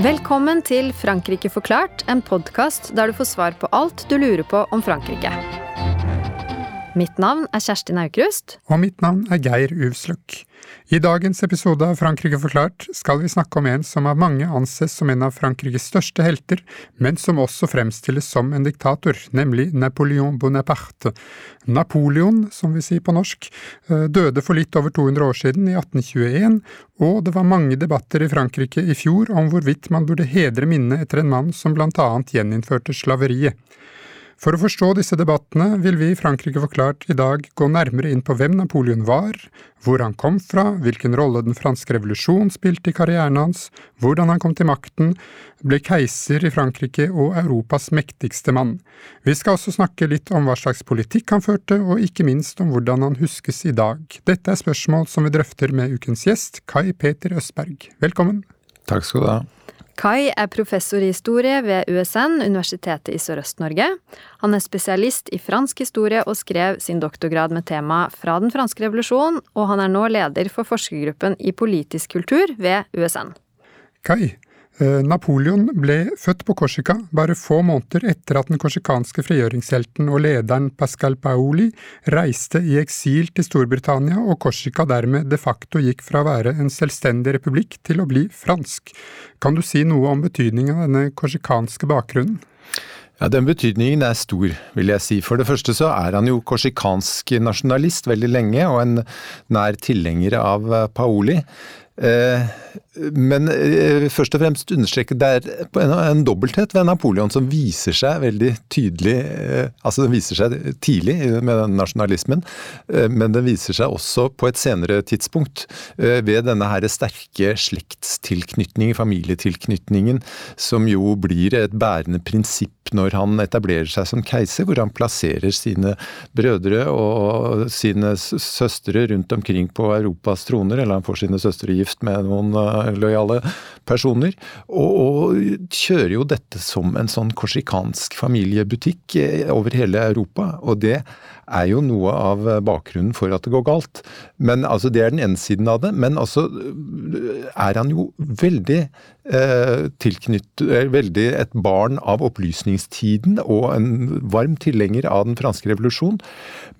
Velkommen til Frankrike forklart, en podkast der du får svar på alt du lurer på om Frankrike. Mitt navn er Kjerstin Aukrust. Og mitt navn er Geir Uvsløk. I dagens episode av Frankrike forklart skal vi snakke om en som av mange anses som en av Frankrikes største helter, men som også fremstilles som en diktator, nemlig Napoleon Bonaparte. Napoleon, som vi sier på norsk, eh, døde for litt over 200 år siden, i 1821, og det var mange debatter i Frankrike i fjor om hvorvidt man burde hedre minnet etter en mann som blant annet gjeninnførte slaveriet. For å forstå disse debattene vil vi i Frankrike forklart i dag gå nærmere inn på hvem Napoleon var, hvor han kom fra, hvilken rolle den franske revolusjon spilte i karrieren hans, hvordan han kom til makten, ble keiser i Frankrike og Europas mektigste mann. Vi skal også snakke litt om hva slags politikk han førte, og ikke minst om hvordan han huskes i dag. Dette er spørsmål som vi drøfter med ukens gjest, Kai Peter Østberg. Velkommen. Takk skal du ha. Kai er professor i historie ved USN, Universitetet i Sørøst-Norge. Han er spesialist i fransk historie og skrev sin doktorgrad med tema Fra den franske revolusjon, og han er nå leder for forskergruppen i politisk kultur ved USN. Kai, Napoleon ble født på Korsika bare få måneder etter at den korsikanske frigjøringshelten og lederen Pascal Paoli reiste i eksil til Storbritannia, og Korsika dermed de facto gikk fra å være en selvstendig republikk til å bli fransk. Kan du si noe om betydningen av denne korsikanske bakgrunnen? Ja, Den betydningen er stor, vil jeg si. For det første så er han jo korsikansk nasjonalist veldig lenge, og en nær tilhenger av Paoli. Eh, men eh, først og fremst understreke det er en, dobbelthet ved Napoleon som viser seg veldig tydelig eh, Altså den viser seg tidlig med den nasjonalismen, men den viser seg også på et senere tidspunkt ved denne her sterke slektstilknytningen, familietilknytningen, som jo blir et bærende prinsipp når han etablerer seg som keiser, hvor han plasserer sine brødre og sine søstre rundt omkring på Europas troner, eller han får sine søstre gift med noen uh, lojale personer. Og, og, kjører jo dette som en sånn korsikansk familiebutikk eh, over hele Europa. Og det er jo noe av bakgrunnen for at det går galt. Men altså, Det er den ene siden av det. Men altså er han jo veldig eh, Veldig et barn av opplysningstiden og en varm tilhenger av den franske revolusjon.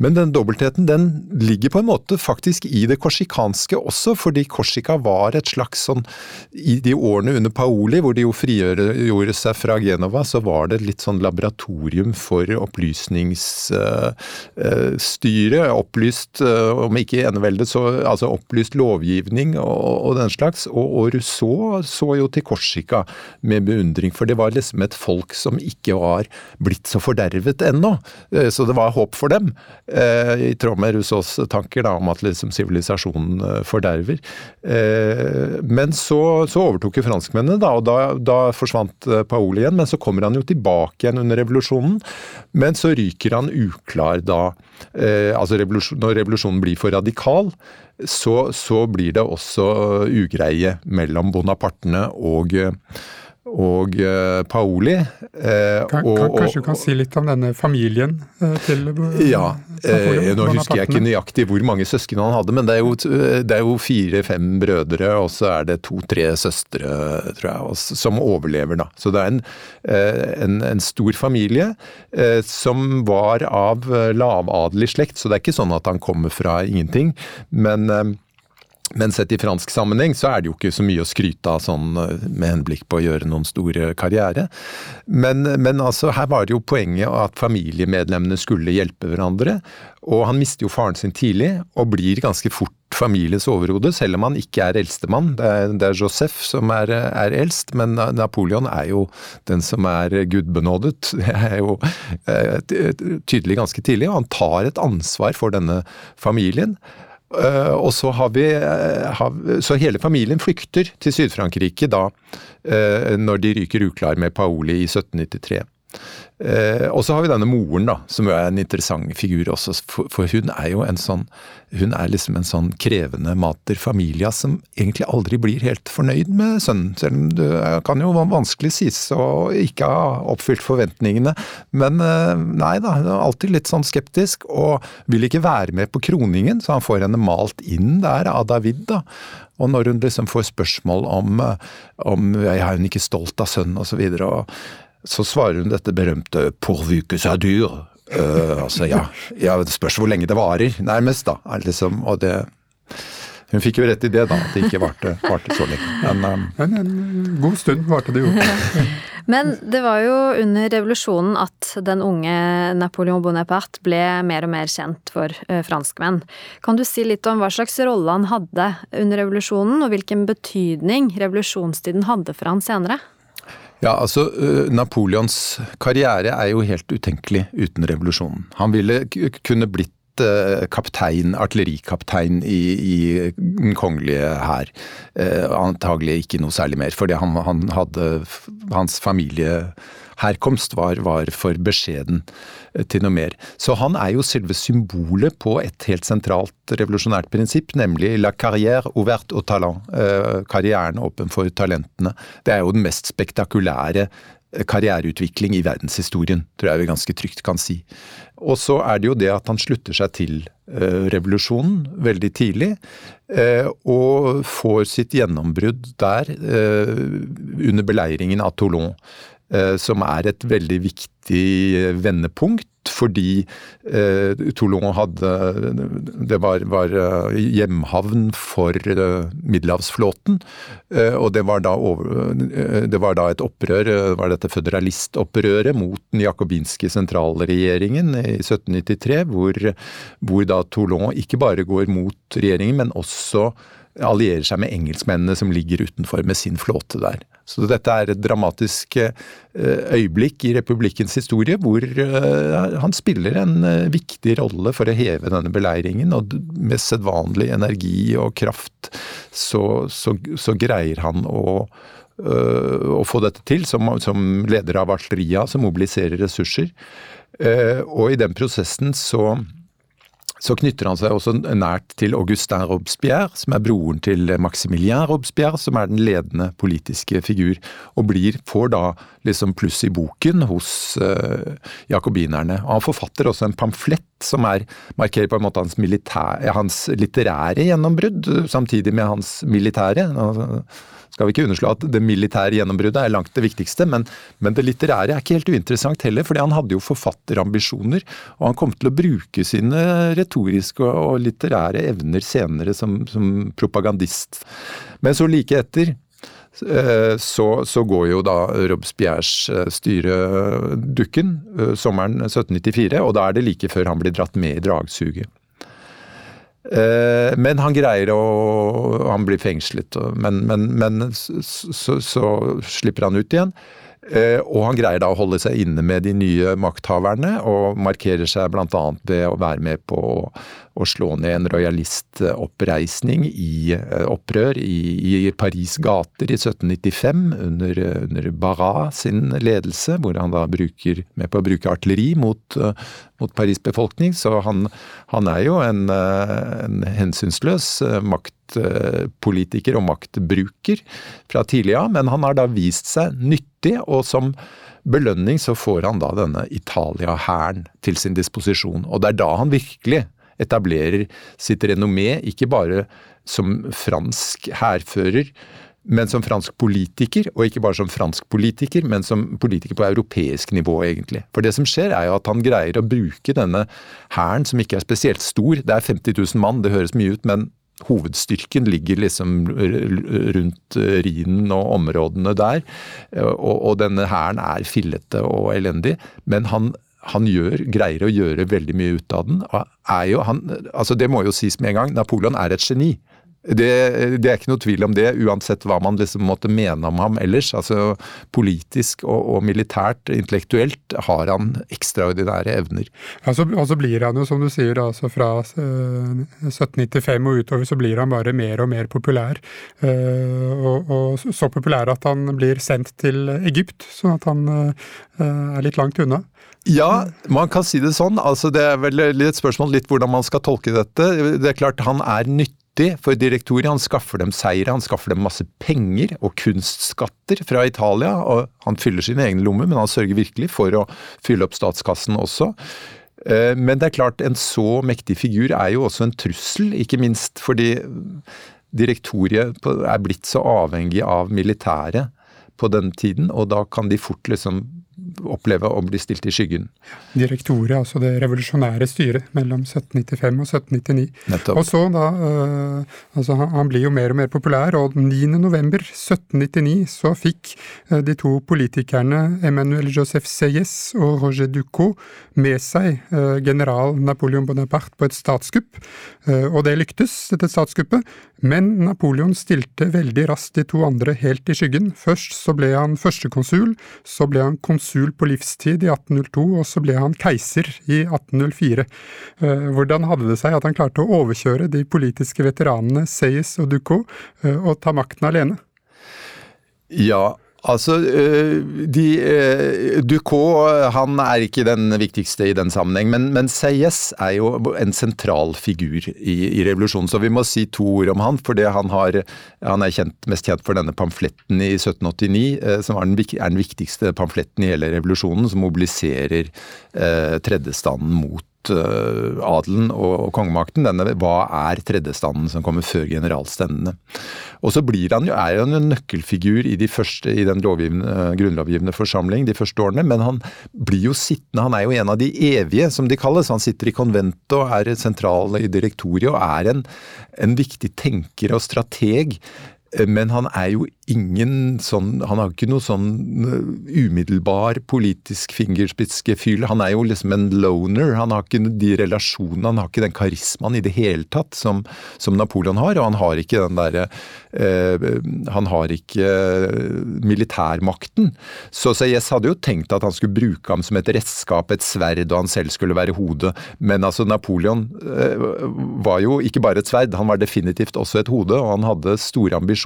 Men den dobbeltheten den ligger på en måte faktisk i det korsikanske også, fordi Korsika var et slags sånn I de årene under Paoli, hvor de jo frigjorde seg fra Genova, så var det litt sånn laboratorium for opplysningsstyre. Eh, opplyst, eh, om ikke eneveldet, så altså opplyst lovgivning og, og den slags. Og, og Rousseau så jo til Korsika med beundring, for det var liksom et folk som ikke var blitt så fordervet ennå. Eh, så det var håp for dem. Eh, i tråd med Rousseaus tanker da, om at liksom sivilisasjonen eh, forderver. Men så, så overtok jo franskmennene, da, og da, da forsvant Paoli igjen. Men så kommer han jo tilbake igjen under revolusjonen. Men så ryker han uklar da. altså revolusjon, Når revolusjonen blir for radikal, så, så blir det også ugreie mellom bonapartene og og uh, Paoli. Eh, kan, og, kan, kanskje du kan si litt om denne familien eh, til Ja. nå husker jeg ikke nøyaktig hvor mange søsken han hadde, men det er jo, jo fire-fem brødre, og så er det to-tre søstre, tror jeg, som overlever, da. Så det er en, en, en stor familie som var av lavadelig slekt, så det er ikke sånn at han kommer fra ingenting. men men sett i fransk sammenheng så er det jo ikke så mye å skryte av sånn eh, med henblikk på å gjøre noen store karriere. Men, men altså, her var det jo poenget at familiemedlemmene skulle hjelpe hverandre. Og han mister jo faren sin tidlig, og blir ganske fort families overhode, selv om han ikke er eldstemann. Det er, det er Joseph som er, er, eldst, men Napoleon er jo den som er gudbenådet. Det er jo eh, tydelig ganske tidlig, og han tar et ansvar for denne familien. Uh, og så har vi har, Så hele familien flykter til Syd-Frankrike da, uh, når de ryker uklar med Paoli i 1793. Eh, og så har vi denne moren, da, som jo er en interessant figur også. For, for, hun er jo en sånn Hun er liksom en sånn krevende mater familia som egentlig aldri blir helt fornøyd med sønnen. Selv om det kan jo vanskelig sies å ikke ha oppfylt forventningene. Men eh, nei da, hun er alltid litt sånn skeptisk, og vil ikke være med på kroningen, så han får henne malt inn der av David, da. Og når hun liksom får spørsmål om, om om er hun ikke stolt av sønnen osv. Og, så videre, og så svarer hun dette berømte 'pourvu que ça dure'. Uh, altså, ja, ja, det spørs hvor lenge det varer, nærmest, da. Liksom, og det Hun fikk jo rett i det, da, at det ikke varte, varte så lenge. Men, um, en, en god stund varte det jo. Men det var jo under revolusjonen at den unge Napoleon Bonaparte ble mer og mer kjent for uh, franskmenn. Kan du si litt om hva slags rolle han hadde under revolusjonen, og hvilken betydning revolusjonstiden hadde for han senere? Ja, altså Napoleons karriere er jo helt utenkelig uten revolusjonen. Han ville kunne blitt kaptein, artillerikaptein i, i den kongelige hær. Eh, antagelig ikke noe særlig mer, fordi han, han hadde Hans familieherkomst var, var for beskjeden til noe mer. Så han er jo selve symbolet på et helt sentralt revolusjonært prinsipp, nemlig la carrière ouverte au talent. Eh, karrieren åpen for talentene. Det er jo den mest spektakulære eh, karriereutvikling i verdenshistorien, tror jeg vi ganske trygt kan si. Og så er det jo det at han slutter seg til revolusjonen veldig tidlig, og får sitt gjennombrudd der under beleiringen av Toulon. Eh, som er et veldig viktig vendepunkt. Fordi eh, Toulon hadde Det var, var eh, hjemhavn for eh, middelhavsflåten. Eh, og det var, da eh, det var da et opprør, det var dette føderalistopprøret mot den jakobinske sentralregjeringen i 1793, hvor, hvor da Toulon ikke bare går mot regjeringen, men også allierer seg med engelskmennene som ligger utenfor med sin flåte der. Så dette er et dramatisk eh, øyeblikk i republikkens historie hvor eh, han spiller en eh, viktig rolle for å heve denne beleiringen, og med sedvanlig energi og kraft så, så, så greier han å å få dette til, som, som leder av artilleria som mobiliserer ressurser. Og i den prosessen så så knytter han seg også nært til Augustin Robespierre, som er broren til Maximilien Robespierre, som er den ledende politiske figur, og blir, får da liksom pluss i boken hos uh, jakobinerne. Og han forfatter også en pamflett som er, markerer på en måte hans, militær, hans litterære gjennombrudd, samtidig med hans militære. Skal vi ikke underslå at det militære gjennombruddet er langt det viktigste, men, men, det litterære er ikke helt uinteressant heller, fordi han hadde jo forfatterambisjoner, og han kom til å bruke sine retoriske og, litterære evner senere som, som propagandist. Men så like etter eh, så, så, går jo da Robespierres eh, styre dukken eh, sommeren 1794, og da er det like før han blir dratt med i dragsuget. Eh, men han greier å Han blir fengslet, men, men, men så, så, slipper han ut igjen. Eh, og han greier da å holde seg inne med de nye makthaverne, og markerer seg bl.a. ved å være med på å slå ned en rojalistoppreisning i eh, opprør i, i Paris gater i 1795 under, under Barras sin ledelse, hvor han da bruker, med på å bruke artilleri mot, mot Paris befolkning. Så han, han er jo en, en hensynsløs maktpolitiker og maktbruker fra tidlig av, men han har da vist seg nyttig, og som belønning så får han da denne Italia-hæren til sin disposisjon. Og det er da han virkelig etablerer sitt renommé, ikke bare som fransk hærfører, men som fransk politiker, og ikke bare som fransk politiker, men som politiker på europeisk nivå, egentlig. For det som skjer, er jo at han greier å bruke denne hæren, som ikke er spesielt stor, det er 50 000 mann, det høres mye ut, men hovedstyrken ligger liksom rundt Rhinen og områdene der, og, og denne hæren er fillete og elendig, men han han gjør, greier å gjøre veldig mye ut av den. Er jo, han, altså det må jo sies med en gang, Napoleon er et geni. Det, det, er ikke noe tvil om det, uansett hva man liksom måtte mene om ham ellers. Altså Politisk og, og militært, intellektuelt, har han ekstraordinære evner. Ja, så, og så blir han jo, som du sier, altså fra uh, 1795 og utover, så blir han bare mer og mer populær. Uh, og, og, så populær at han blir sendt til Egypt, sånn at han uh, er litt langt unna. Ja, man kan si det sånn. Altså, det er vel et spørsmål litt hvordan man skal tolke dette. Det er klart Han er nyttig for direktoriet. Han skaffer dem seire, han skaffer dem masse penger og kunstskatter fra Italia. og Han fyller sine egne lommer, men han sørger virkelig for å fylle opp statskassen også. Eh, men det er klart, en så mektig figur er jo også en trussel, ikke minst fordi direktoriet er blitt så avhengig av militæret på den tiden, og da kan de fort liksom oppleve å bli stilt i skyggen. Direktoret, altså det revolusjonære styret mellom 1795 og 1799. Nettopp. Og så da, øh, altså Han blir jo mer og mer populær, og 9.11.1799 så fikk øh, de to politikerne Emmanuel Joseph Seyes og Roger Ducot med seg øh, general Napoleon Bonaparte på et statskupp, og det lyktes, dette statskuppet. Men Napoleon stilte veldig raskt de to andre helt i skyggen. Først så ble han førstekonsul, så ble han konsul på livstid i 1802, og så ble han keiser i 1804. Eh, hvordan hadde det seg at han klarte å overkjøre de politiske veteranene Seyes og Ducot eh, og ta makten alene? Ja, Altså, øh, de, øh, Ducot han er ikke den viktigste i den sammenheng, men, men Seyes er jo en sentral figur i, i, revolusjonen. Så vi må si to ord om han, for han, han er kjent, mest kjent for denne pamfletten i 1789, øh, som er den, er den, viktigste pamfletten i hele revolusjonen, som mobiliserer eh, tredjestanden mot adelen og, kongemakten. Denne, hva er tredjestanden som kommer før generalstendene? Og så blir han jo, er han jo en nøkkelfigur i, de første, i den grunnlovgivende forsamling de første årene, men han blir jo sittende, han er jo en av de evige, som de kalles. Han sitter i konventet og er sentral i direktoriet og er en, en viktig tenker og strateg. Men han er jo ingen sånn Han har ikke noe sånn uh, umiddelbar politisk fingerspitzgefühl. Han er jo liksom en loner. Han har ikke de relasjonene, han har ikke den karismaen i det hele tatt som, som Napoleon har. Og han har ikke den derre eh, Han har ikke militærmakten. Så Sayez hadde jo tenkt at han skulle bruke ham som et redskap, et sverd, og han selv skulle være hodet. Men altså, Napoleon eh, var jo ikke bare et sverd, han var definitivt også et hode, og han hadde store ambisjoner.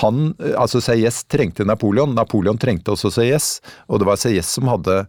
Han altså Sayes trengte Napoleon, Napoleon trengte også Sayes, og det var Sayes som hadde,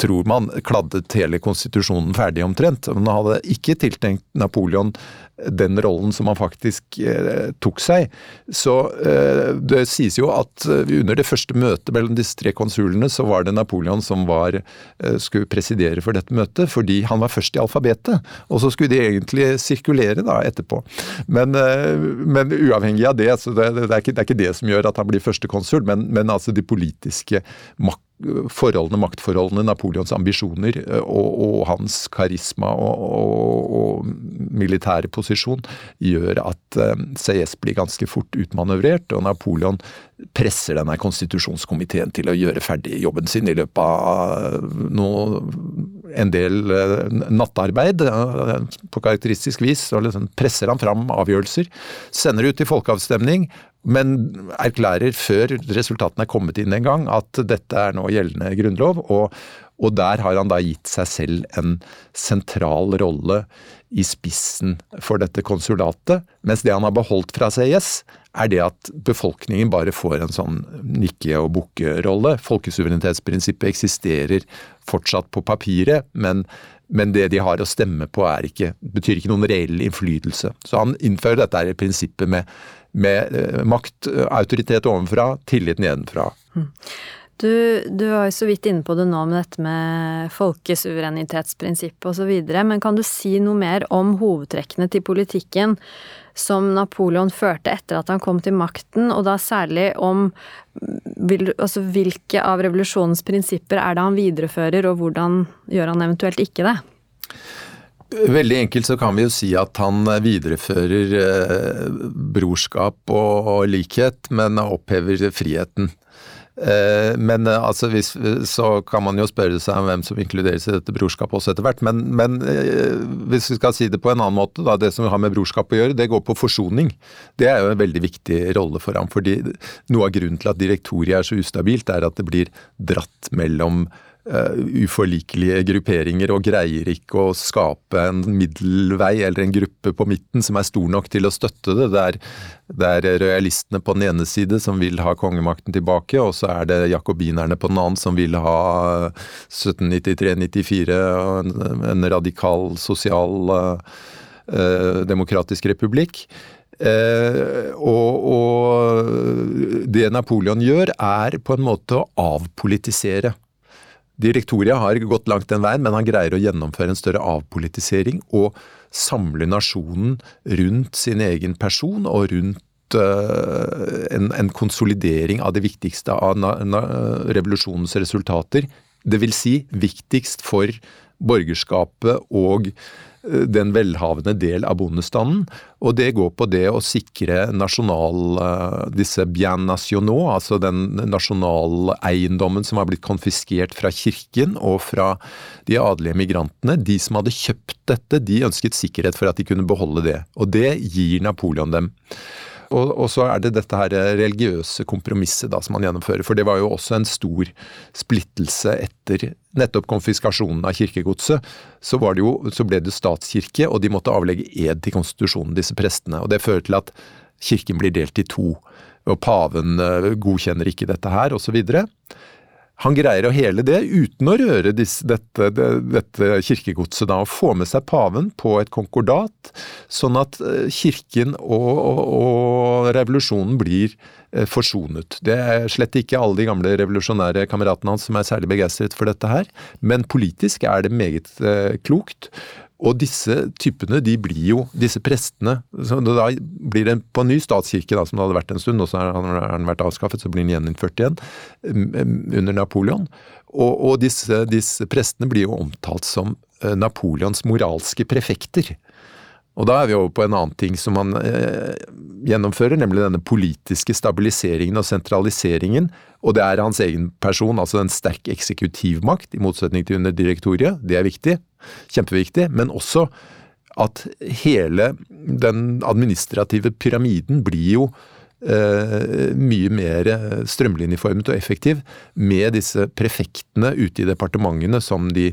tror man, kladdet hele konstitusjonen ferdig omtrent. Man hadde ikke tiltenkt Napoleon den rollen som han faktisk eh, tok seg. Så eh, det sies jo at eh, under det første møtet mellom disse tre konsulene, så var det Napoleon som var, eh, skulle presidere for dette møtet, fordi han var først i alfabetet. Og så skulle de egentlig sirkulere da etterpå. Men, eh, men uavhengig av det, så det, det, er ikke, det, er ikke, det som gjør at han blir første konsul, men, men altså de politiske makt forholdene, maktforholdene, Napoleons ambisjoner eh, og, og hans karisma og, og, og, militære posisjon gjør at eh, CS blir ganske fort utmanøvrert, og Napoleon presser denne konstitusjonskomiteen til å gjøre ferdig jobben sin i løpet av noe, en del uh, nattarbeid på karakteristisk vis. og liksom presser han fram avgjørelser, sender ut til folkeavstemning, men erklærer før resultatene er kommet inn en gang at dette er nå gjeldende grunnlov. Og, og der har han da gitt seg selv en sentral rolle i spissen for dette konsulatet. Mens det han har beholdt fra CIS, er det at befolkningen bare får en sånn nikke- og bukke-rolle. Folkesuverenitetsprinsippet eksisterer fortsatt på papiret, men, men, det de har å stemme på ikke, betyr ikke noen reell innflytelse. Så han innfører dette prinsippet med med eh, makt, eh, autoritet ovenfra, tillit nedenfra. Mm. Du, du var jo så vidt inne på det nå med dette med folkesuverenitetsprinsippet osv., men kan du si noe mer om hovedtrekkene til politikken som Napoleon førte etter at han kom til makten, og da særlig om vil, altså, hvilke av revolusjonens prinsipper er det han viderefører, og hvordan gjør han eventuelt ikke det? Veldig enkelt så kan vi jo si at han viderefører eh, brorskap og, likhet, men opphever friheten. Eh, men eh, altså, hvis, så kan man jo spørre seg om hvem som inkluderes i dette brorskapet også etter hvert. Men, men hvis vi skal si det på en annen måte, da, det som har med brorskap å gjøre, det går på forsoning. Det er jo en veldig viktig rolle for ham. fordi noe av grunnen til at direktoriet er så ustabilt, er at det blir dratt mellom uh, uforlikelige grupperinger og greier ikke å skape en middelvei eller en gruppe på midten som er stor nok til å støtte det. Det er, det er royalistene på den ene side som vil ha kongemakten tilbake, og så er det jakobinerne på den annen som vil ha 1793-94 og en, en, radikal sosial uh, demokratisk republikk. Eh, og, og, det Napoleon gjør, er på en måte å avpolitisere Direktoria har gått langt den veien, men han greier å gjennomføre en større avpolitisering og samle nasjonen rundt sin egen person og rundt uh, en, en, konsolidering av det viktigste av revolusjonens resultater. Det vil si viktigst for borgerskapet og den velhavende del av bondestanden. Og det går på det å sikre nasjonal eh, disse bien nationaux, altså den nasjonaleiendommen som har blitt konfiskert fra kirken og fra de adelige migrantene. De som hadde kjøpt dette, de ønsket sikkerhet for at de kunne beholde det. Og det gir Napoleon dem. Og, og, så er det dette her religiøse kompromisset da som man gjennomfører. For det var jo også en stor splittelse etter nettopp konfiskasjonen av kirkegodset. Så, det jo, så ble det statskirke, og de måtte avlegge ed til konstitusjonen, disse prestene. Og det fører til at kirken blir delt i to. Og paven eh, godkjenner ikke dette her, osv. Han greier å hele det uten å røre disse, dette, det, dette, kirkegodset, da, og få med seg paven på et konkordat, sånn at eh, kirken og, og, og revolusjonen blir eh, forsonet. Det er slett ikke alle de gamle revolusjonære kameratene hans som er særlig begeistret for dette her, men politisk er det meget eh, klokt. Og disse typene, de blir jo, disse prestene så Da blir det på en ny statskirke, da, som det hadde vært en stund, og så har den vært avskaffet, så blir den gjeninnført igjen under Napoleon. Og, og disse, disse, prestene blir jo omtalt som eh, Napoleons moralske prefekter. Og da er vi over på en annen ting som han eh, gjennomfører, nemlig denne politiske stabiliseringen og sentraliseringen. Og det er hans egen person, altså en sterk eksekutivmakt, i motsetning til under direktoriet. Det er viktig kjempeviktig, men også at hele den administrative pyramiden blir jo eh, mye mer strømlinjeformet og effektiv med disse prefektene ute i departementene som de,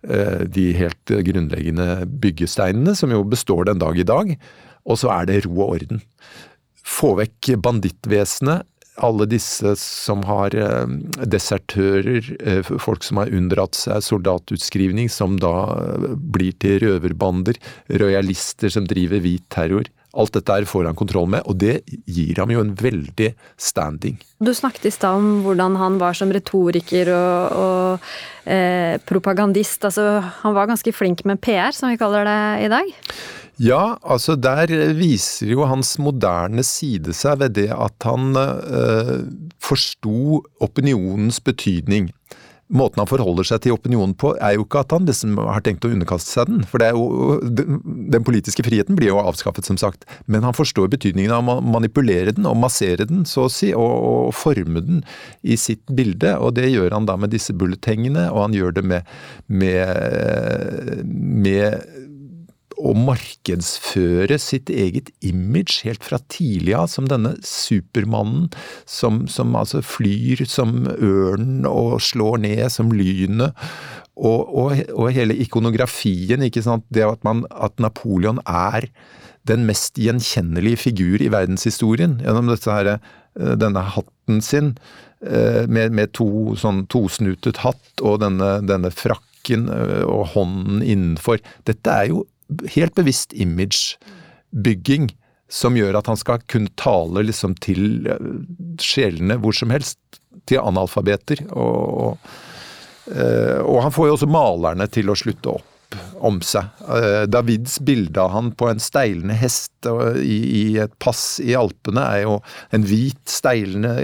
de helt grunnleggende byggesteinene, som jo består den dag i dag. Og så er det ro og orden. Få vekk bandittvesenet, alle disse som har eh, desertører, eh, folk som har unndratt seg soldatutskrivning, som da eh, blir til røverbander, rojalister som driver hvit terror. Alt dette her får han kontroll med, og det gir ham jo en veldig standing. Du snakket i stad om hvordan han var som retoriker og, og eh, propagandist. Altså, han var ganske flink med PR, som vi kaller det i dag? Ja, altså der viser jo hans moderne side seg ved det at han eh, forsto opinionens betydning. Måten han forholder seg til opinionen på, er jo ikke at han liksom har tenkt å underkaste seg den. For jo, den politiske friheten blir jo avskaffet, som sagt. Men han forstår betydningen av å manipulere den og massere den, så å si, og, og forme den i sitt bilde. Og det gjør han da med disse bulletengene, og han gjør det med, med, med å markedsføre sitt eget image helt fra tidlig av, som denne supermannen som, som altså flyr som ørnen og slår ned som lynet. Og, og, og, hele ikonografien, ikke sant. Det at, man, at Napoleon er den mest gjenkjennelige figur i verdenshistorien gjennom her, eh, denne hatten sin eh, med, med to, sånn tosnutet hatt og denne, denne frakken eh, og hånden innenfor. Dette er jo helt bevisst imagebygging som gjør at han skal kunne tale liksom til eh, sjelene hvor som helst. Til analfabeter. Og, og, eh, og han får jo også malerne til å slutte opp om seg. Eh, Davids bilde av han på en steilende hest i, et pass i Alpene er jo en hvit, steilende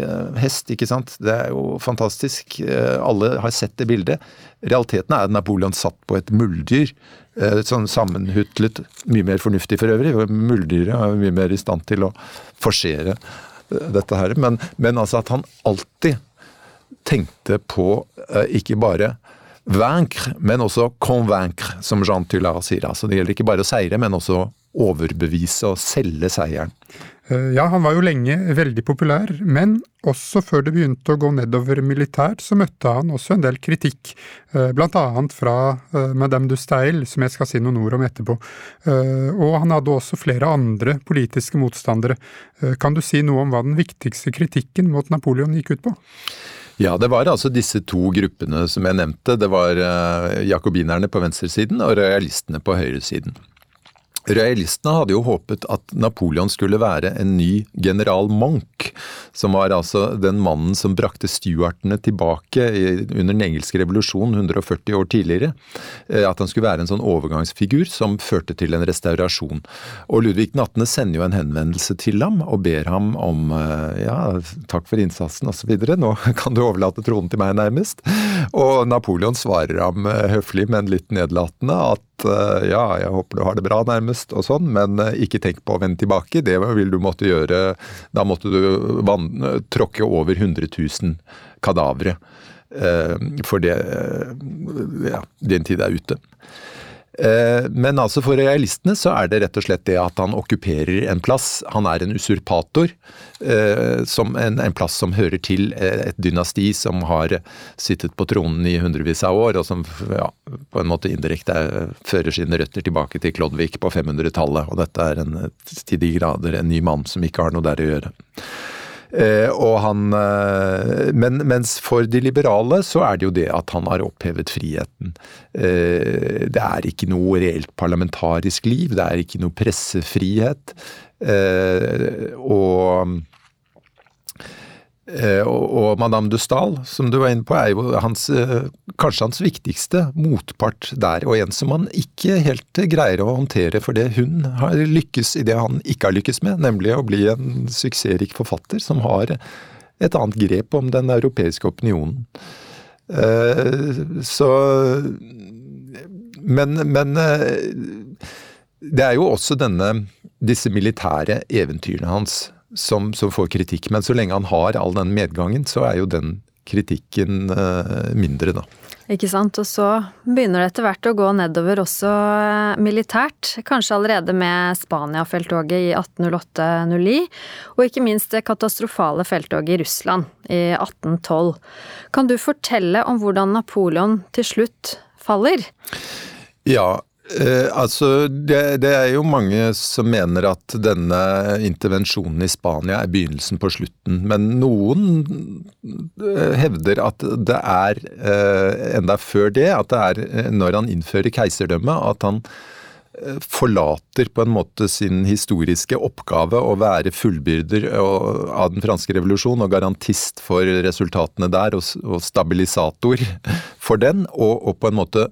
hest, ikke sant. Det er jo fantastisk. Alle har sett det bildet. Realiteten er at Napoleon satt på et muldyr Eh, sånn sammenhutlet, mye mer fornuftig for øvrig. Muldyret er mye mer i stand til å forsere eh, dette her. Men, men, altså at han alltid tenkte på ikke bare vaincre, men også convaincre, som Jean Tullard sier. Altså det gjelder ikke bare å seire, men også overbevise og selge seieren. Eh, ja, han var jo lenge veldig populær, men også før det begynte å gå nedover militært, så møtte han også en del kritikk, eh, blant annet fra eh, Madame du Steil, som jeg skal si noen ord om etterpå. Og han hadde også flere andre politiske motstandere. Kan du si noe om hva den viktigste kritikken mot Napoleon gikk ut på? Ja, det var altså disse to gruppene som jeg nevnte. Det var jakobinerne på venstresiden og realistene på høyresiden. Royalistene hadde jo håpet at Napoleon skulle være en ny general Monk, som var altså den mannen som brakte stuartene tilbake under den engelske revolusjonen 140 år tidligere. Eh, at han skulle være en sånn overgangsfigur som førte til en restaurasjon. Og Ludvig 18. sender jo en henvendelse til ham og ber ham om eh, ja, takk for innsatsen osv. Nå kan du overlate tronen til meg, nærmest. Og Napoleon svarer ham eh, høflig, men litt nedlatende at ja, jeg håper du har det bra, nærmest, og sånn, men eh, ikke tenk på å vende tilbake. Det vil du måtte gjøre Da måtte du tråkke over 100 000 kadavere. Eh, for det Ja, din tid er ute. Eh, men altså for realistene så er det rett og slett det at han okkuperer en plass. Han er en usurpator. Eh, en, en plass som hører til eh, et dynasti som har sittet på tronen i hundrevis av år, og som ja, på en måte indirekte fører sine røtter tilbake til Klodvik på 500-tallet. Og dette er en, til de grader en ny mann som ikke har noe der å gjøre. Eh, og han, eh, men, mens for de liberale så er det jo det at han har opphevet friheten. Eh, det er ikke noe reelt parlamentarisk liv, det er ikke noe pressefrihet. Og og, og Madame de Stahl, som du var inne på, er jo hans, eh, kanskje hans viktigste motpart der, og en som han ikke helt greier å håndtere, for det hun har lykkes i det han ikke har lykkes med, nemlig å bli en suksessrik forfatter som har et annet grep om den europeiske opinionen. Eh, så Men, men det er jo også denne, disse militære eventyrene hans som, som, får kritikk. Men så lenge han har all den medgangen, så er jo den kritikken uh, mindre, da. Ikke sant. Og så begynner det etter hvert å gå nedover også eh, militært. Kanskje allerede med Spania-felttoget i 1808-09, og ikke minst det katastrofale felttoget i Russland i 1812. Kan du fortelle om hvordan Napoleon til slutt faller? Ja, Eh, altså, det, det, er jo mange som mener at denne intervensjonen i Spania er begynnelsen på slutten. Men noen eh, hevder at det er eh, enda før det, at det er eh, når han innfører keiserdømme, at han eh, forlater på en måte sin historiske oppgave å være fullbyrder av den franske revolusjon og garantist for resultatene der, og, stabilisator for den, og, og på en måte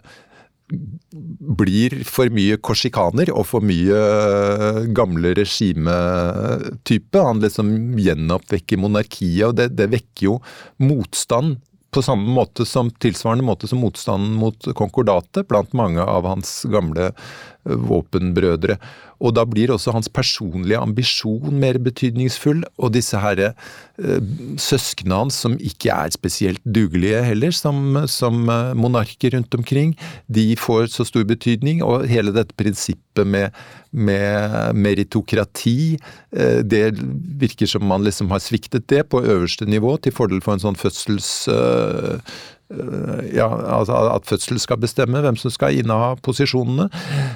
blir for mye korsikaner og for mye eh, gamle regimetype. Han liksom gjenoppvekker monarkiet, og det, det, vekker jo motstand på samme måte som tilsvarende måte som motstanden mot konkordatet blant mange av hans gamle eh, våpenbrødre. Og da blir også hans personlige ambisjon mer betydningsfull, og disse herre eh, søsknene hans, som ikke er spesielt dugelige heller, som, som eh, monarker rundt omkring, de får så stor betydning, og hele dette prinsippet med, med meritokrati, eh, det virker som man liksom har sviktet det på øverste nivå, til fordel for en sånn fødsels ja, altså at fødsel skal bestemme hvem som skal inneha posisjonene.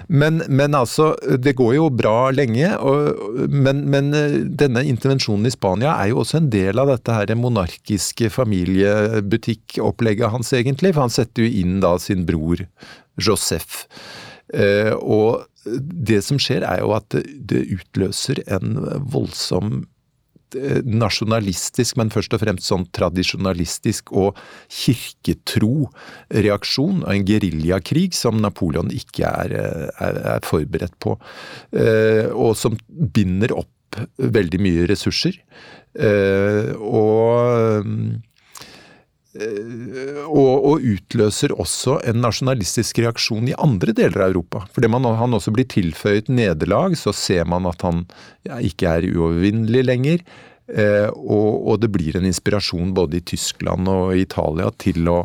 Men, men altså, det går jo bra lenge. Og, men, men, eh, denne intervensjonen i Spania er jo også en del av dette her monarkiske familiebutikkopplegget hans, egentlig. For han setter jo inn da sin bror Josef. Eh, og det som skjer, er jo at det utløser en voldsom nasjonalistisk, men først og fremst sånn tradisjonalistisk og kirketro reaksjon en geriljakrig som Napoleon ikke er, eh, er, er, forberedt på, eh, og som binder opp veldig mye ressurser. Og og, og, utløser også en nasjonalistisk reaksjon i andre deler av Europa. Fordi man, han også blir tilføyet nederlag, så ser man at han ja, ikke er uovervinnelig lenger. Og, og, det blir en inspirasjon både i Tyskland og Italia til å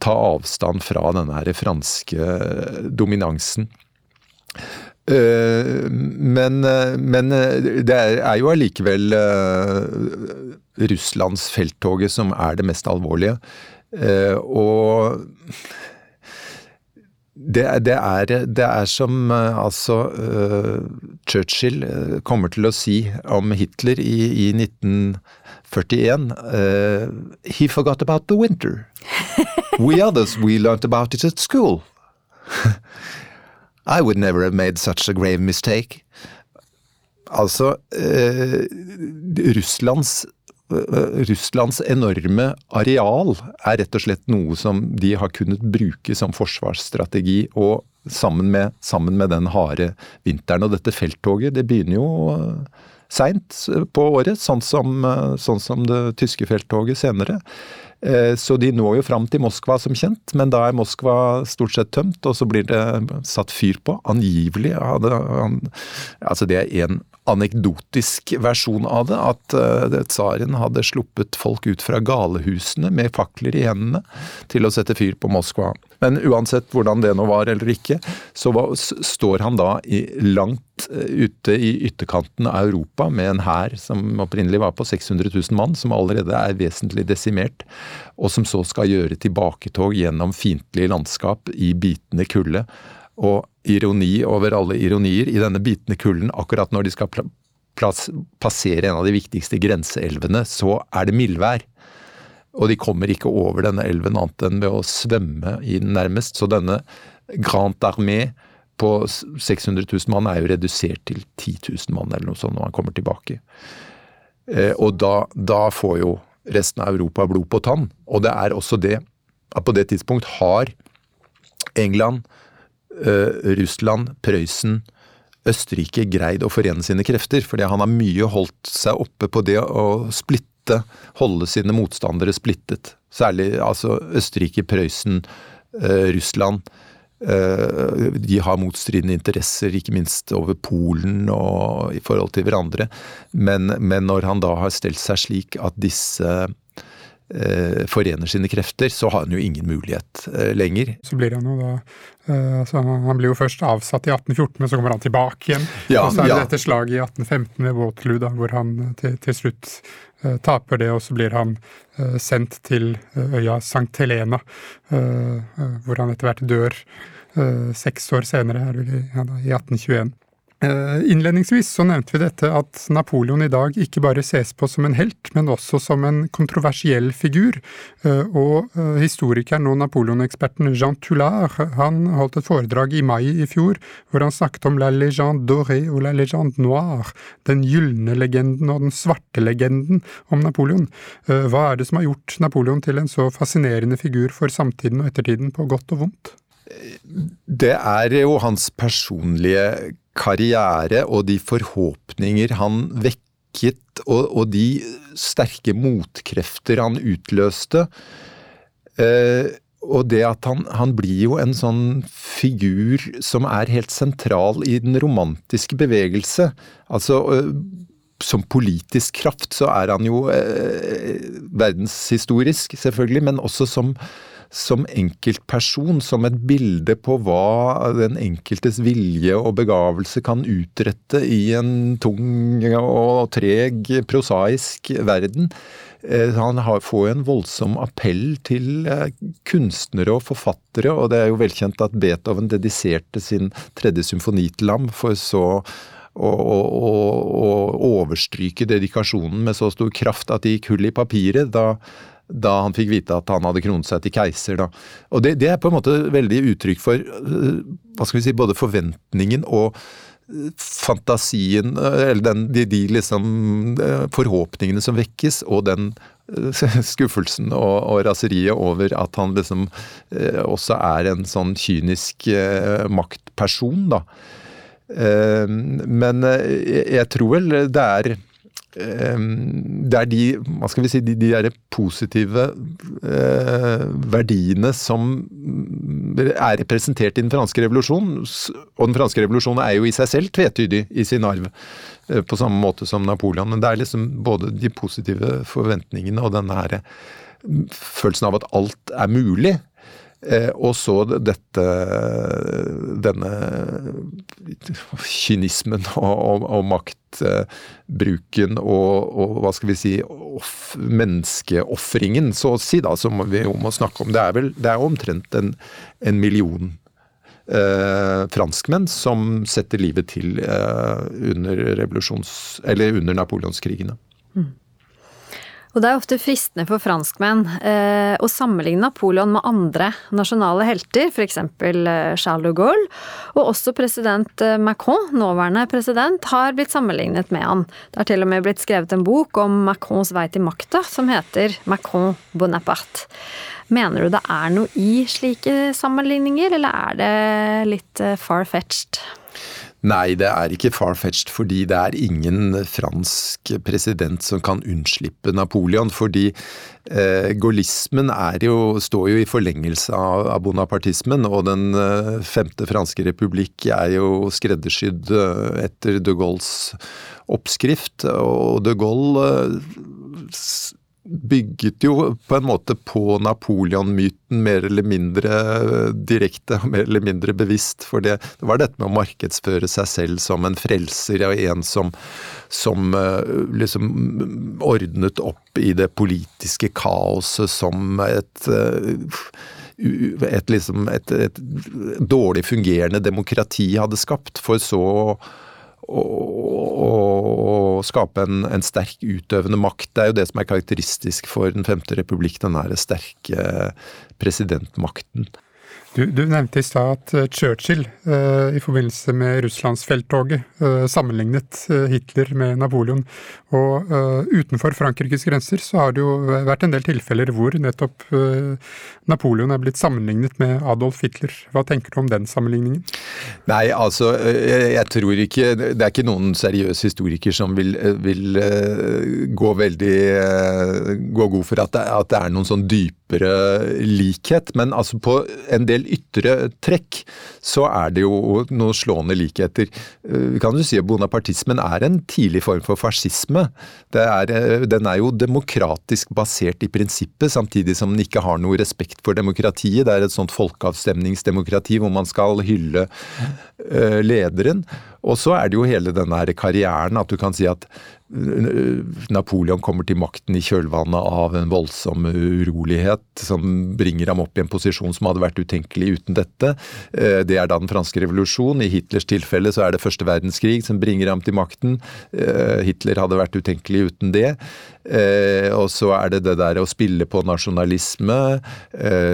ta avstand fra denne her franske dominansen. Men, men det er jo allikevel Russlands felttoget som er det mest alvorlige. Og det, det, er, det, er, som altså Churchill kommer til å si om Hitler i, i 1941 uh, He forgot about the winter. We others, we learnt about it at school. I would never have made such a grave mistake. Altså, eh, Russlands, eh, Russlands enorme areal er rett og slett noe som de har kunnet bruke som forsvarsstrategi, og sammen med, sammen med den harde vinteren. Og dette felttoget, det begynner jo eh, seint på året, sånn som, eh, sånn som det tyske felttoget senere. Eh, så de når jo fram til Moskva som kjent, men da er Moskva stort sett tømt, og så blir det satt fyr på. Angivelig Altså det er en anekdotisk versjon av det, at uh, tsaren hadde sluppet folk ut fra galehusene med fakler i hendene til å sette fyr på Moskva. Men uansett hvordan det nå var eller ikke, så var, står han da i, langt uh, ute i ytterkanten av Europa med en hær som opprinnelig var på 600 000 mann, som allerede er vesentlig desimert, og som så skal gjøre tilbaketog gjennom fiendtlig landskap i bitende kulde. Og ironi over alle ironier i denne bitende kulden, akkurat når de skal passere en av de viktigste grenseelvene, så er det mildvær. Og de kommer ikke over denne elven annet enn ved å svømme i den nærmest. Så denne Grand Armée på 600 000 mann er jo redusert til 10 000 mann eller noe sånt når man kommer tilbake. Eh, og da, da får jo resten av Europa blod på tann. Og det er også det at på det tidspunkt har England Russland, Prøysen, Østerrike greid å forene sine krefter. Fordi han har mye holdt seg oppe på det å splitte, holde sine motstandere splittet. Særlig altså Østerrike, Prøysen, uh, Russland. Uh, de har motstridende interesser, ikke minst over Polen og i forhold til hverandre. Men, men når han da har stelt seg slik at disse eh, forener sine krefter, så har han jo ingen mulighet eh, lenger. Så blir han jo da eh, altså Han blir jo først avsatt i 1814, men så kommer han tilbake igjen. Ja, og så er det ja. dette slaget i 1815 ved Waterloo, da, hvor han eh, til, til slutt eh, taper det, og så blir han eh, sendt til øya Sankt Helena, hvor han etter hvert dør seks år senere, er i 1821. Eh, innledningsvis så nevnte vi dette at Napoleon i dag ikke bare ses på som en helt, men også som en kontroversiell figur. Eh, og eh, historikeren og Napoleon-eksperten Jean Toulard han holdt et foredrag i mai i fjor hvor han snakket om la légende dorée og la légende noire, den gylne legenden og den svarte legenden om Napoleon. Hva er det som har gjort Napoleon til en så fascinerende figur for samtiden og ettertiden, på godt og vondt? Det er jo hans personlige karriere og de forhåpninger han vekket, og, og de sterke motkrefter han utløste. Eh, og det at han, han, blir jo en sånn figur som er helt sentral i den romantiske bevegelse. Altså eh, som politisk kraft så er han jo eh, verdenshistorisk, selvfølgelig, men også som som enkeltperson, som et bilde på hva den enkeltes vilje og begavelse kan utrette i en tung og treg, prosaisk verden. Eh, han får en voldsom appell til eh, kunstnere og forfattere, og det er jo velkjent at Beethoven dediserte sin tredje symfoni til ham, for så å overstryke dedikasjonen med så stor kraft at det gikk hull i papiret. Da, da han fikk vite at han hadde kronet seg til keiser. Da. Og det, det, er på en måte veldig uttrykk for øh, hva skal vi si, både forventningen og øh, fantasien, øh, eller den, de, de liksom forhåpningene som vekkes, og den skuffelsen og, og, raseriet over at han liksom også er en sånn kynisk maktperson, da. Men jeg tror vel det er det er de hva skal vi si, de, de der positive eh, verdiene som er representert i den franske revolusjonen. Og den franske revolusjonen er jo i seg selv tvetydig i sin arv, eh, på samme måte som Napoleon. Men det er liksom både de positive forventningene og denne her mm, følelsen av at alt er mulig. Eh, og så dette denne kynismen og, og, og maktbruken og, og, hva skal vi si off, menneskeofringen, så å si, da, som vi må snakke om. Det er vel det er omtrent en, en million eh, franskmenn som setter livet til eh, under, under napoleonskrigene. Mm. Og det er ofte fristende for franskmenn eh, å sammenligne Napoleon med andre nasjonale helter, f.eks. Eh, Charles de Gaulle. Og også president eh, Macron, nåværende president, har blitt sammenlignet med han. Det har til og med blitt skrevet en bok om Macrons vei til makta, som heter Macron Bonaparte. Mener du det er noe i slike sammenligninger, eller er det litt eh, far-fetched? Nei, det er ikke far-fetched, fordi det er ingen fransk president som kan unnslippe Napoleon. Fordi eh, gaullismen står jo i forlengelse av, av bonapartismen, og den eh, femte franske republikk er jo skreddersydd eh, etter de Gaulles oppskrift. Og de Gaulle eh, bygget jo på en måte på Napoleon-myten mer eller mindre direkte og mer eller mindre bevisst. For det, det, var dette med å markedsføre seg selv som en frelser og en som, som eh, liksom ordnet opp i det politiske kaoset som et eh, et, liksom, et, et dårlig fungerende demokrati hadde skapt, for så å, skape en, en, sterk utøvende makt. Det er jo det som er karakteristisk for Den femte republikk, den derre sterke presidentmakten. Du, du, nevnte i stad at eh, Churchill uh, i forbindelse med Russlandsfelttoget uh, sammenlignet uh, Hitler med Napoleon. Og utenfor Frankrikes grenser så har det jo vært en del tilfeller hvor nettopp Napoleon er blitt sammenlignet med Adolf Hitler. Hva tenker du om den sammenligningen? Nei, altså jeg, tror ikke Det er ikke noen seriøs historiker som vil, vil gå veldig gå god for at det, at det er noen sånn dypere likhet. Men altså på en del del ytre trekk, så er det jo noen slående likheter. Vi eh, kan jo si at bonapartismen er en tidlig form for fascisme. Er, eh, den er jo demokratisk basert i prinsippet, samtidig som den ikke har noe respekt for demokratiet. Det er et sånt folkeavstemningsdemokrati hvor man skal hylle eh, lederen. Og så er det jo hele denne karrieren, at du kan si at Napoleon kommer til makten i kjølvannet av en voldsom urolighet som bringer ham opp i en posisjon som hadde vært utenkelig uten dette. Eh, det er da den franske revolusjon. I Hitlers tilfelle så er det første verdenskrig som bringer ham til makten. Hitler hadde vært utenkelig uten det. Eh, og så er det det der å spille på nasjonalisme,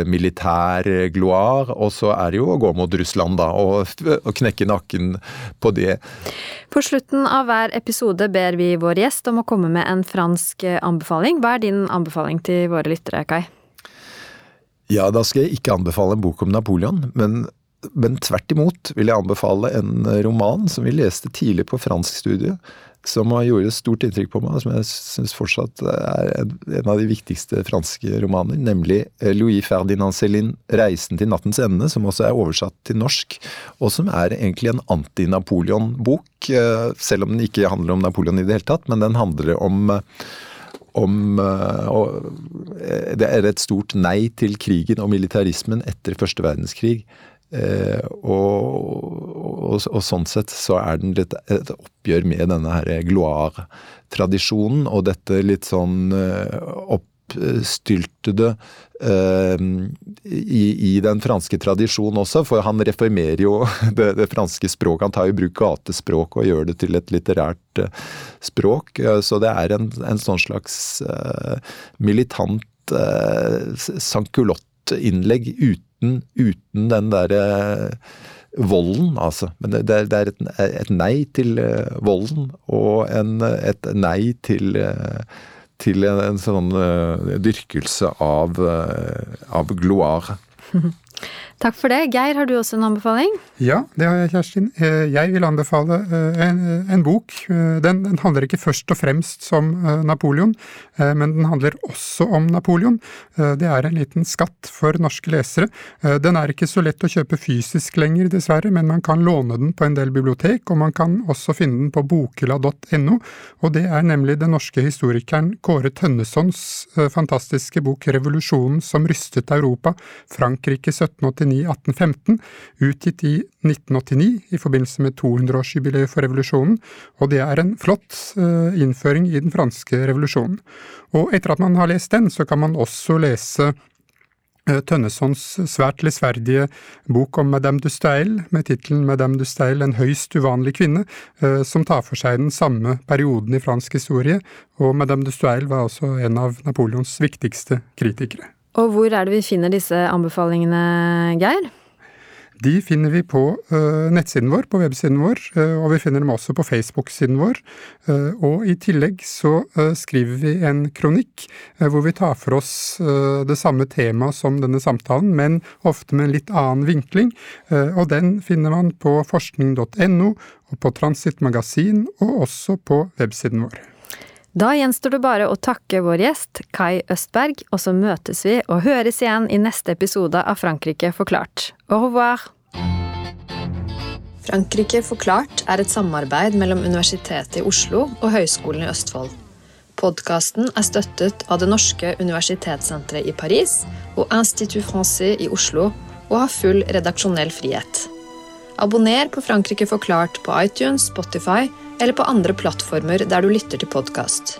militær gloire, og så er det jo å gå mot Russland, da, og, og knekke nakken på det. På slutten av hver episode ber vi vår gjest om å komme med en fransk anbefaling. Hva er din anbefaling til våre lyttere, Kai? Ja, da skal jeg ikke anbefale en bok om Napoleon, men, men tvert imot vil jeg anbefale en roman som vi leste tidlig på franskstudiet, som gjort stort inntrykk på meg, og som jeg syns fortsatt er en av de viktigste franske romaner, nemlig Louis Ferdinand Céline 'Reisen til nattens ende', som også er oversatt til norsk, og som er egentlig en anti-Napoleon-bok, eh, selv om den ikke handler om Napoleon i det hele tatt, men den handler om om eh, Det er et stort nei til krigen og militarismen etter første verdenskrig. Eh, og, og, og, sånn sett så er den litt et oppgjør med denne her gloire-tradisjonen og dette litt sånn eh, oppstyltede eh, i, i, den franske tradisjonen også, for han reformerer jo det, det, franske språket. Han tar i bruk gatespråk og gjør det til et litterært eh, språk. Så det er en, en sånn slags eh, militant eh, sankulott-innlegg uten uten, uten den derre volden, altså. Men det, det er et, et, nei til uh, volden, og en, et nei til, uh, til en, en, sånn dyrkelse av, av gloire. Takk for det. Geir, har du også en anbefaling? Ja, det har jeg, Kjerstin. Eh, jeg vil anbefale eh, en, en bok. Eh, den, den, handler ikke først og fremst som Napoleon, men den handler også om Napoleon. Det er en liten skatt for norske lesere. Den er ikke så lett å kjøpe fysisk lenger, dessverre, men man kan låne den på en del bibliotek, og man kan også finne den på bokela.no. Og det er nemlig den norske historikeren Kåre Tønnessons fantastiske bok 'Revolusjonen som rystet Europa', Frankrike 1789 1815, utgitt i 1989 i forbindelse med 200-årsjubileet for revolusjonen, og det er en flott eh, innføring i den franske revolusjonen. Og etter at man har lest den, så kan man også lese eh, Tønnessons svært lesverdige bok om Madame de Stael, med tittelen Madame de Stael, en høyst uvanlig kvinne, eh, som tar for seg den samme perioden i fransk historie, og Madame de Stael var også en av Napoleons viktigste kritikere. Og hvor er det vi finner disse anbefalingene, Geir? De finner vi på uh, nettsiden vår, på websiden vår, uh, og vi finner dem også på Facebook-siden vår. Uh, og i tillegg så skriver vi en kronikk hvor vi tar for oss det samme temaet som denne samtalen, men ofte med en litt annen vinkling. og den finner man på forskning.no, og på Transit Magasin, og også på websiden vår. Da gjenstår det bare å takke vår gjest, Kai Østberg, og så møtes vi og høres igjen i neste episode av Frankrike forklart. Au revoir! Frankrike forklart er et samarbeid mellom Universitetet i Oslo og Høgskolen i Østfold. Podkasten er støttet av det norske universitetssenteret i Paris og Institut Francais i Oslo, og har full redaksjonell frihet. Abonner på Frankrike forklart på iTunes, Spotify eller på andre plattformer der du lytter til podkast.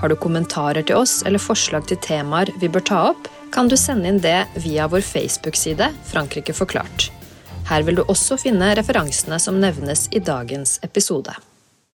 Har du kommentarer til oss eller forslag til temaer vi bør ta opp, kan du sende inn det via vår Facebook-side Frankrike forklart. Her vil du også finne referansene som nevnes i dagens episode.